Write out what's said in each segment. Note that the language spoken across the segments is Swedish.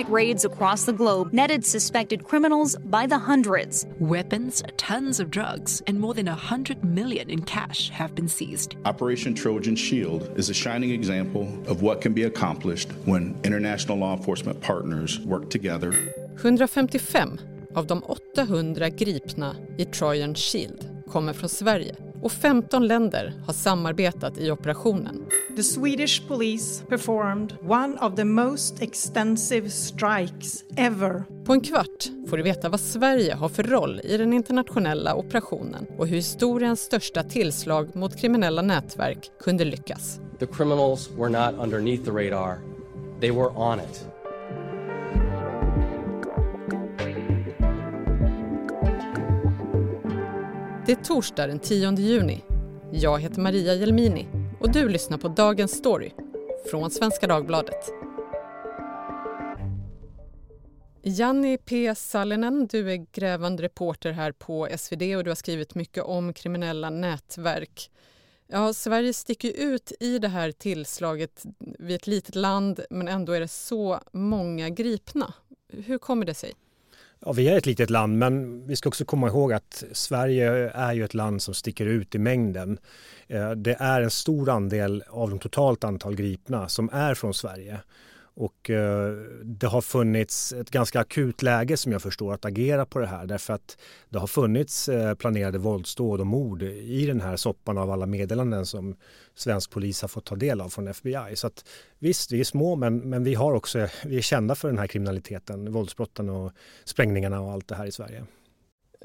night raids across the globe netted suspected criminals by the hundreds. Weapons, tons of drugs, and more than a hundred million in cash have been seized. Operation Trojan Shield is a shining example of what can be accomplished when international law enforcement partners work together. 155 av de 800 gripna i Trojan Shield kommer från Sverige och 15 länder har samarbetat i operationen. The Swedish police performed one of the most extensive strikes ever. På en kvart får du veta vad Sverige har för roll i den internationella operationen och hur historiens största tillslag mot kriminella nätverk kunde lyckas. The criminals were not underneath the radar, they were on it. Det är torsdag den 10 juni. Jag heter Maria Jelmini och du lyssnar på Dagens Story från Svenska Dagbladet. Janni P Sallinen, du är grävande reporter här på SvD och du har skrivit mycket om kriminella nätverk. Ja, Sverige sticker ut i det här tillslaget. Vi är ett litet land, men ändå är det så många gripna. Hur kommer det sig? Ja, vi är ett litet land, men vi ska också komma ihåg att Sverige är ju ett land som sticker ut i mängden. Eh, det är en stor andel av de totalt antal gripna som är från Sverige. Och eh, det har funnits ett ganska akut läge som jag förstår att agera på det här därför att det har funnits eh, planerade våldsdåd och mord i den här soppan av alla meddelanden som svensk polis har fått ta del av från FBI. Så att, visst, vi är små men, men vi, har också, vi är kända för den här kriminaliteten, våldsbrotten och sprängningarna och allt det här i Sverige.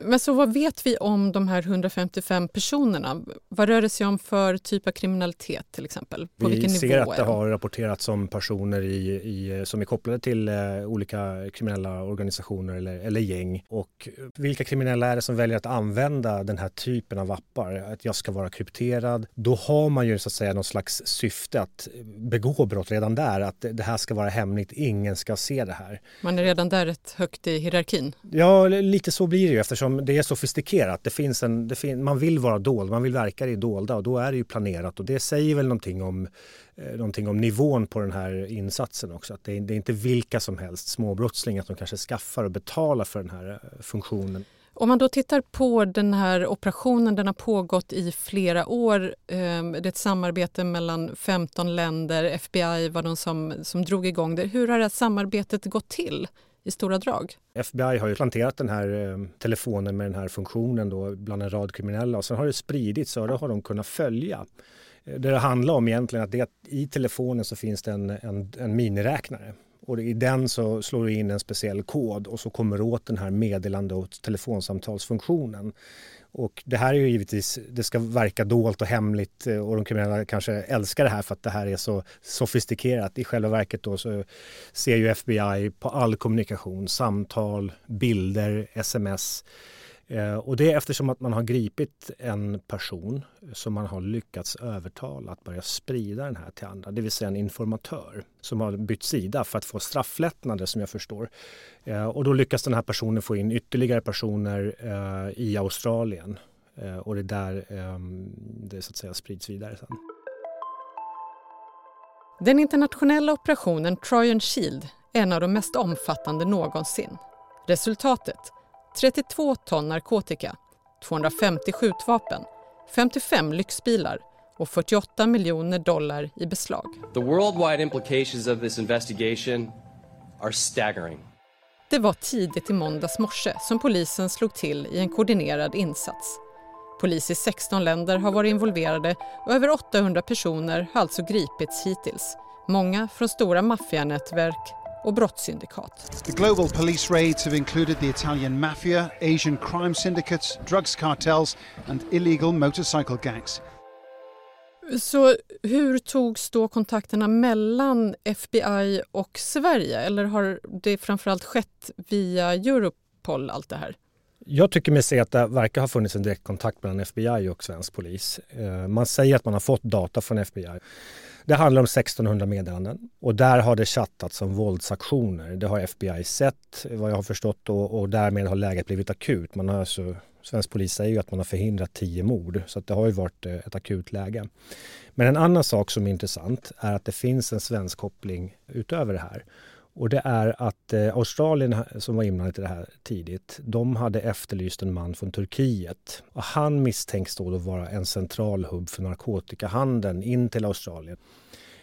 Men så vad vet vi om de här 155 personerna? Vad rör det sig om för typ av kriminalitet till exempel? På vi ser att det har rapporterats om personer i, i, som är kopplade till eh, olika kriminella organisationer eller, eller gäng. Och vilka kriminella är det som väljer att använda den här typen av appar? Att jag ska vara krypterad. Då har man ju så att säga någon slags syfte att begå brott redan där. Att det här ska vara hemligt, ingen ska se det här. Man är redan där rätt högt i hierarkin? Ja, lite så blir det ju eftersom eftersom det är sofistikerat. Det finns en, det fin man vill vara dold, man vill verka i det dolda och då är det ju planerat och det säger väl någonting om, eh, någonting om nivån på den här insatsen också. Att det, är, det är inte vilka som helst småbrottslingar som kanske skaffar och betalar för den här eh, funktionen. Om man då tittar på den här operationen, den har pågått i flera år. Ehm, det är ett samarbete mellan 15 länder, FBI var de som, som drog igång det. Hur har det här samarbetet gått till? I stora drag. FBI har ju planterat den här eh, telefonen med den här funktionen då bland en rad kriminella och sen har det spridits och det har de kunnat följa. Eh, det det handlar om egentligen att, det, att i telefonen så finns det en, en, en miniräknare och i den så slår du in en speciell kod och så kommer du åt den här meddelande och telefonsamtalsfunktionen. Och det här är ju givetvis, det ska verka dolt och hemligt eh, och de kriminella kanske älskar det här för att det här är så sofistikerat. I själva verket då så ser ju FBI på all kommunikation, samtal, bilder, sms Eh, Eh, och det är eftersom att man har gripit en person som man har lyckats övertala att börja sprida den här till andra, det vill säga en informatör som har bytt sida för att få strafflättnader som jag förstår. Eh, och då lyckas den här personen få in ytterligare personer eh, i Australien och det är där ehm, det så att säga sprids vidare sen. Den internationella operationen Trojan Shield är en av de mest omfattande någonsin. Resultatet 32 ton narkotika, 250 skjutvapen, 55 lyxbilar och 48 miljoner dollar i beslag. The worldwide implications of this investigation are staggering. Det var tidigt i måndags morse som polisen slog till i en koordinerad insats. Polis i 16 länder har varit involverade och över 800 personer har alltså gripits hittills. Många från stora maffianätverk och brottssyndikat. The global police raids have included the Italian mafia, Asian crime syndicates, drugs cartels and illegal motorcycle gangs. Så hur togs då kontakterna mellan FBI och Sverige eller har det framförallt skett via Europol allt det här? Jag tycker mig se att det verkar ha funnits en direkt kontakt mellan FBI och svensk polis. Eh, man säger att man har fått data från FBI. Det handlar om 1600 meddelanden och där har det chattats om våldsaktioner. Det har FBI sett vad jag har förstått och, och därmed har läget blivit akut. Man har alltså, svensk polis säger ju att man har förhindrat tio mord så det har ju varit eh, ett akut läge. Men en annan sak som är intressant är att det finns en svensk koppling utöver det här. Och det är att eh, Australien som var inblandat i det här tidigt, de hade efterlyst en man från Turkiet. Och han misstänks då, då vara en central hubb för narkotikahandeln in till Australien.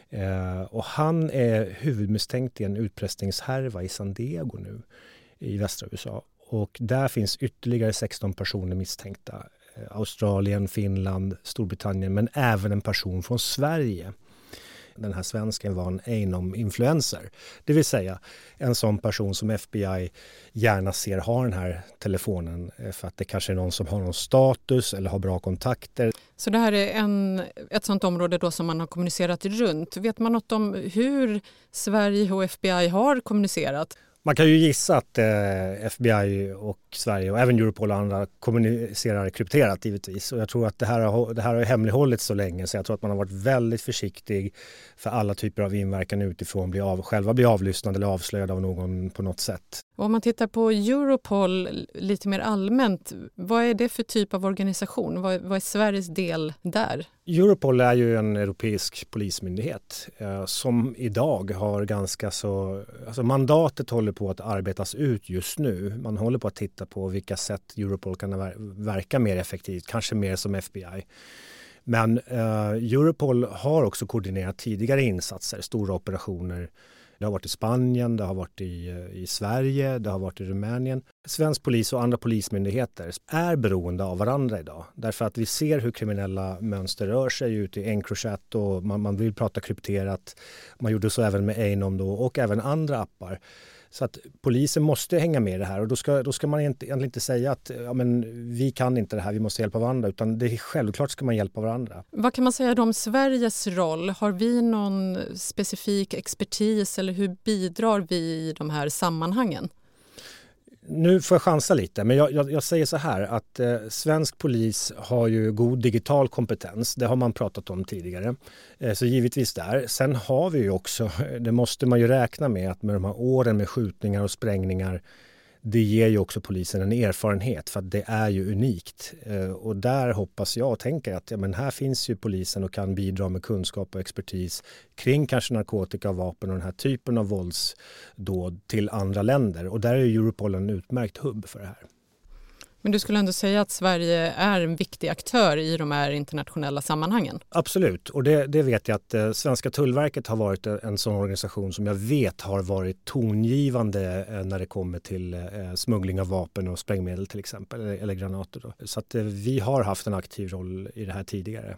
Eh, och han är huvudmisstänkt i en utpressningshärva i San Diego nu i västra USA. Och där finns ytterligare 16 personer misstänkta. Eh, Australien, Finland, Storbritannien men även en person från Sverige den här svensken var en Einom-influencer. Det vill säga en sån person som FBI gärna ser ha den här telefonen eh, för att det kanske är någon som har någon status eller har bra kontakter. Så det här är en, ett sånt område då som man har kommunicerat runt. Vet man något om hur Sverige och FBI har kommunicerat? Man kan ju gissa att eh, FBI och Sverige och även Europol och andra kommunicerar krypterat givetvis. Och jag tror att det här, har, det här har hemlighållits så länge så jag tror att man har varit väldigt försiktig för alla typer av inverkan utifrån, bli av, själva bli avlyssnade eller avslöjade av någon på något sätt. Och om man tittar på Europol lite mer allmänt, vad är det för typ av organisation? Vad, vad är Sveriges del där? Europol är ju en europeisk polismyndighet eh, som idag har ganska så... Alltså mandatet håller på att arbetas ut just nu. Man håller på att titta på vilka sätt Europol kan verka mer effektivt, kanske mer som FBI. Men eh, Europol har också koordinerat tidigare insatser, stora operationer det har varit i Spanien, det har varit i, eh, i Sverige, det har varit i Rumänien. Svensk polis och andra polismyndigheter är beroende av varandra idag. Därför att vi ser hur kriminella mönster rör sig ute i Encrochat och man, man vill prata krypterat. Man gjorde så även med Einom då och även andra appar. Så att polisen måste hänga med i det här och då ska, då ska man egentligen inte säga att ja, men, vi kan inte det här, vi måste hjälpa varandra utan det är självklart ska man hjälpa varandra. Vad kan man säga om Sveriges roll? Har vi någon specifik expertis eller hur bidrar vi i de här sammanhangen? Nu får jag chansa lite, men jag, jag, jag säger så här att eh, svensk polis har ju god digital kompetens. Det har man pratat om tidigare. Eh, så givetvis där. Sen har vi ju också, det måste man ju räkna med att med de här åren med skjutningar och sprängningar det ger ju också polisen en erfarenhet för att det är ju unikt. Eh, och där hoppas jag och tänker att ja, men här finns ju polisen och kan bidra med kunskap och expertis kring kanske narkotika och vapen och den här typen av våldsdåd till andra länder. Och där är Europol en utmärkt hubb för det här. Men du skulle ändå säga att Sverige är en viktig aktör i de här internationella sammanhangen? Absolut, och det, det vet jag att eh, Svenska Tullverket har varit en sån organisation som jag vet har varit tongivande eh, när det kommer till eh, smuggling av vapen och sprängmedel till exempel, eller, eller granater. Då. Så att eh, vi har haft en aktiv roll i det här tidigare.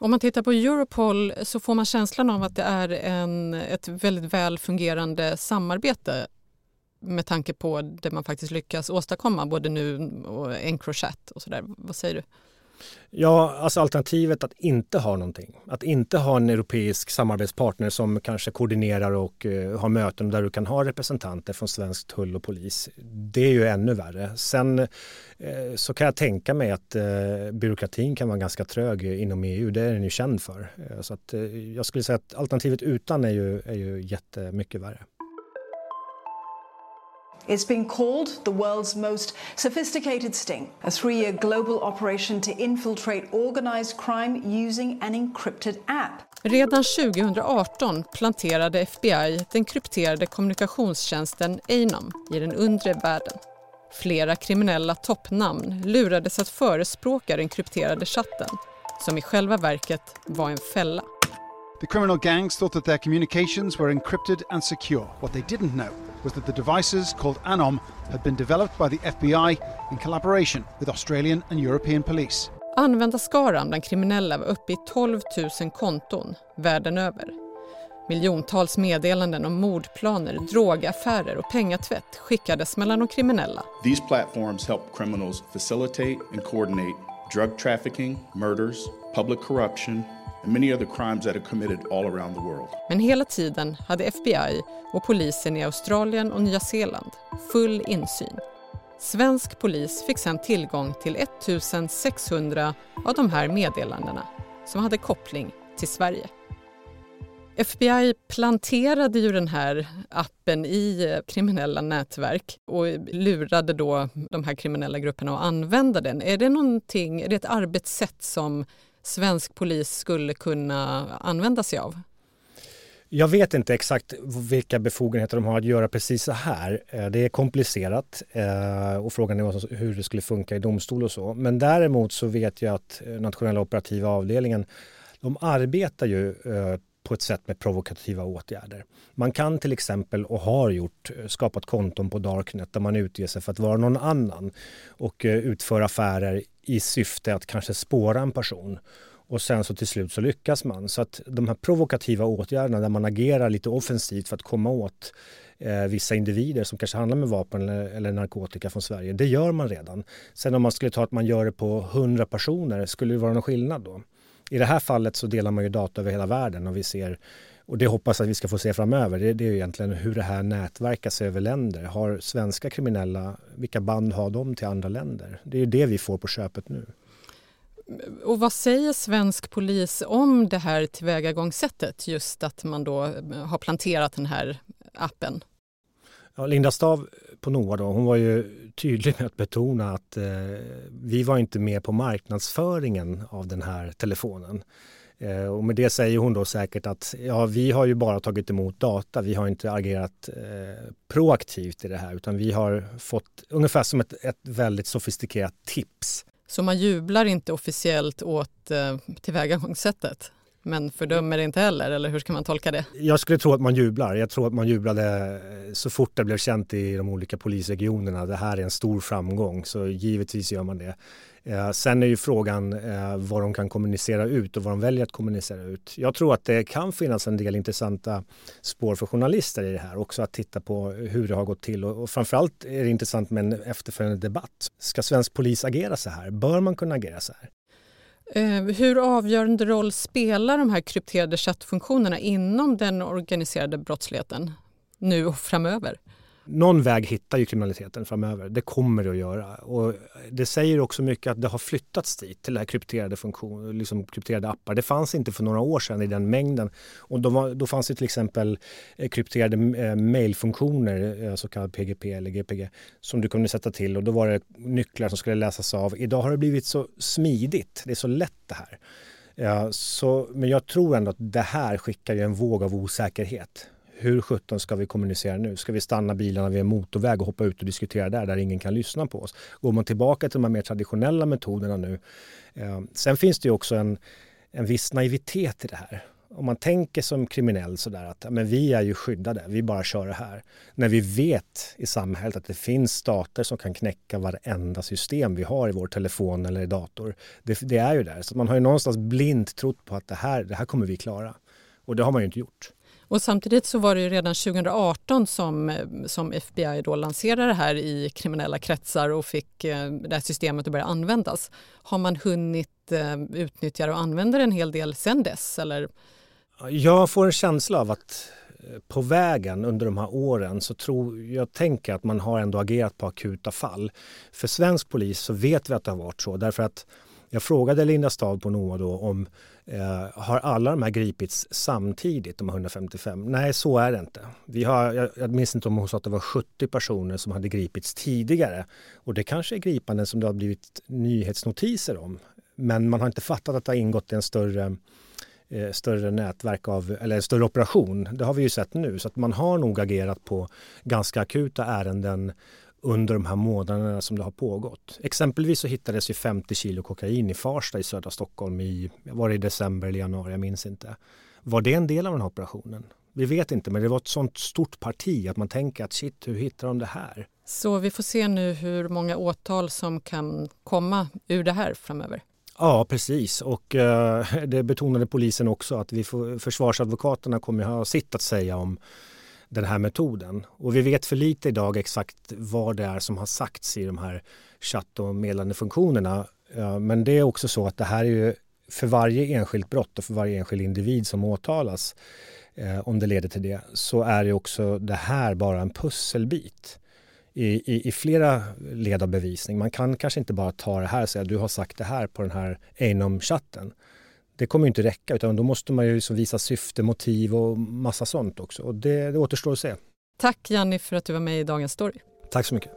Om man tittar på Europol så får man känslan av att det är en, ett väldigt väl fungerande samarbete med tanke på det man faktiskt lyckas åstadkomma både nu och Encrochat och sådär. Vad säger du? Ja, alltså alternativet att inte ha någonting. Att inte ha en europeisk samarbetspartner som kanske koordinerar och uh, har möten där du kan ha representanter från svensk tull och polis. Det är ju ännu värre. Sen uh, så kan jag tänka mig att uh, byråkratin kan vara ganska trög inom EU. Det är den ju känd för. så att, jag skulle säga att alternativet utan är ju, är ju jättemycket värre. It's been called the world's most sophisticated sting, a three year global operation to infiltrate organized crime using an encrypted app. Redan 2018 planterade FBI den krypterade kommunikationstjänsten Einom i den undre världen. Flera kriminella toppnamn lurades att förespråka den krypterade chatten som i själva verket var en fälla. The criminal gangs thought that their communications were encrypted and secure. What they didn't know was that the devices, called Anom, had been developed by the FBI in collaboration with Australian and European police. Användarskaran bland kriminella var uppe i 12 000 konton världen över. Miljontals meddelanden om mordplaner, drogaffärer och pengatvätt skickades mellan de kriminella. These platforms help criminals facilitate and coordinate drug trafficking, murders, public corruption and many other crimes that are committed all around the world. Men hela tiden hade FBI och polisen i Australien och Nya Zeeland full insyn. Svensk polis fick sedan tillgång till 1600 av de här meddelandena som hade koppling till Sverige. FBI planterade ju den här appen i eh, kriminella nätverk och lurade då de här kriminella grupperna att använda den. Är det, någonting, är det ett arbetssätt som svensk polis skulle kunna använda sig av? Jag vet inte exakt vilka befogenheter de har att göra precis så här. Eh, det är komplicerat eh, och frågan är hur det skulle funka i domstol och så. Men däremot så vet jag att nationella operativa avdelningen de arbetar ju på ett sätt med provokativa åtgärder. Man kan till exempel, och har gjort, eh, skapat konton på Darknet där man utger sig för att vara någon annan och eh, utföra affärer i syfte att kanske spåra en person och sen så till slut så lyckas man. Så att de här provokativa åtgärderna där man agerar lite offensivt för att komma åt eh, vissa individer som kanske handlar med vapen eller, eller, narkotika från Sverige, det gör man redan. Sen om man skulle ta att man gör det på 100 personer, skulle det vara någon skillnad då? I det här fallet så delar man ju data över hela världen och vi ser och det hoppas att vi ska få se framöver, det, det är egentligen hur det här nätverkas över länder. Har svenska kriminella, vilka band har de till andra länder? Det är det vi får på köpet nu. Och vad säger svensk polis om det här tillvägagångssättet, just att man då har planterat den här appen? Ja, Linda Stav på NOA då, hon var ju tydlig med att betona att eh, vi var inte med på marknadsföringen av den här telefonen. Eh, och med det säger hon då säkert att ja, vi har ju bara tagit emot data. Vi har inte agerat eh, proaktivt i det här utan vi har fått ungefär som ett, ett väldigt sofistikerat tips så man jublar inte officiellt åt eh, tillvägagångssättet? Men fördömer det inte heller, eller hur ska man tolka det? Jag skulle tro att man jublar. Jag tror att man jublade eh, så fort det blev känt i de olika polisregionerna. Det här är en stor framgång, så givetvis gör man det. Eh, sen är ju frågan eh, vad de kan kommunicera ut och vad de väljer att kommunicera ut. Jag tror att det kan finnas en del intressanta spår för journalister i det här också att titta på hur det har gått till och, och framförallt är det intressant med en efterföljande debatt. Ska svensk polis agera så här? Bör man kunna agera så här? Eh, hur avgörande roll spelar de här krypterade chattfunktionerna inom den organiserade brottsligheten nu och framöver? Någon väg hittar ju kriminaliteten framöver. Det kommer det att göra. Och det säger också mycket att det har flyttats dit, till det här krypterade, funktion, liksom krypterade appar. Det fanns inte för några år sedan i den mängden. Och då, var, då fanns det till exempel eh, krypterade eh, mailfunktioner, eh, så kallad PGP eller GPG, som du kunde sätta till och då var det nycklar som skulle läsas av. Idag har det blivit så smidigt, det är så lätt det här. Ja, så, men jag tror ändå att det här skickar ju en våg av osäkerhet hur sjutton ska vi kommunicera nu? Ska vi stanna bilarna vid en motorväg och hoppa ut och diskutera där, där ingen kan lyssna på oss? Går man tillbaka till de här mer traditionella metoderna nu? Eh, sen finns det ju också en, en viss naivitet i det här. Om man tänker som kriminell sådär att men vi är ju skyddade, vi bara kör det här. När vi vet i samhället att det finns stater som kan knäcka varenda system vi har i vår telefon eller i dator. Det, det är ju där, så man har ju någonstans blint trott på att det här, det här kommer vi klara. Och det har man ju inte gjort. Och samtidigt så var det ju redan 2018 som, som FBI då lanserade det här i kriminella kretsar och fick eh, det här systemet att börja användas. Har man hunnit eh, utnyttja det och använda det en hel del sen dess? Eller? Jag får en känsla av att eh, på vägen under de här åren så tror jag tänker att man har ändå agerat på akuta fall. För svensk polis så vet vi att det har varit så därför att jag frågade Linda Stad på NOA då om eh, har alla de här gripits samtidigt, de 155? Nej, så är det inte. Vi har, jag, jag minns inte om hon sa att det var 70 personer som hade gripits tidigare. Och det kanske är gripanden som det har blivit nyhetsnotiser om. Men man har inte fattat att det har ingått i en större eh, större nätverk av, eller större operation. Det har vi ju sett nu. Så att man har nog agerat på ganska akuta ärenden under de här månaderna som det har pågått. Exempelvis så hittades ju 50 kilo kokain i Farsta i södra Stockholm i, var det i december eller januari, jag minns inte. Var det en del av den här operationen? Vi vet inte, men det var ett sånt stort parti att man tänker att shit, hur hittar de det här? Så vi får se nu hur många åtal som kan komma ur det här framöver. Ja, precis. Och eh, det betonade polisen också att vi får, försvarsadvokaterna kommer ha sitt att säga om den här metoden. Och vi vet för lite idag exakt vad det är som har sagts i de här chatt och meddelandefunktionerna. Eh, men det är också så att det här är ju för varje enskilt brott och för varje enskild individ som åtalas eh, om det leder till det så är det också det här bara en pusselbit i, i, i, flera led av bevisning. Man kan kanske inte bara ta det här och säga du har sagt det här på den här Einom-chatten det kommer inte räcka utan då måste man ju liksom visa syfte, motiv och massa sånt också. Och det, det återstår att se. Tack Janni för att du var med i Dagens Story. Tack så mycket.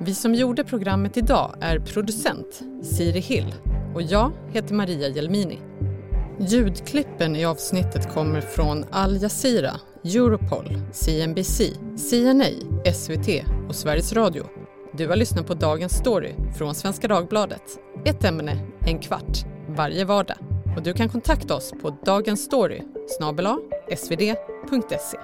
Vi som gjorde programmet idag är producent Siri Hill och jag heter Maria Jelmini. Ljudklippen i avsnittet kommer från Al Jazeera, Europol, CNBC, CNA, SVT och Sveriges Radio. Du har lyssnat på Dagens Story från Svenska Dagbladet. Ett ämne, en kvart, varje vardag. Och du kan kontakta oss på dagensstory svd.se.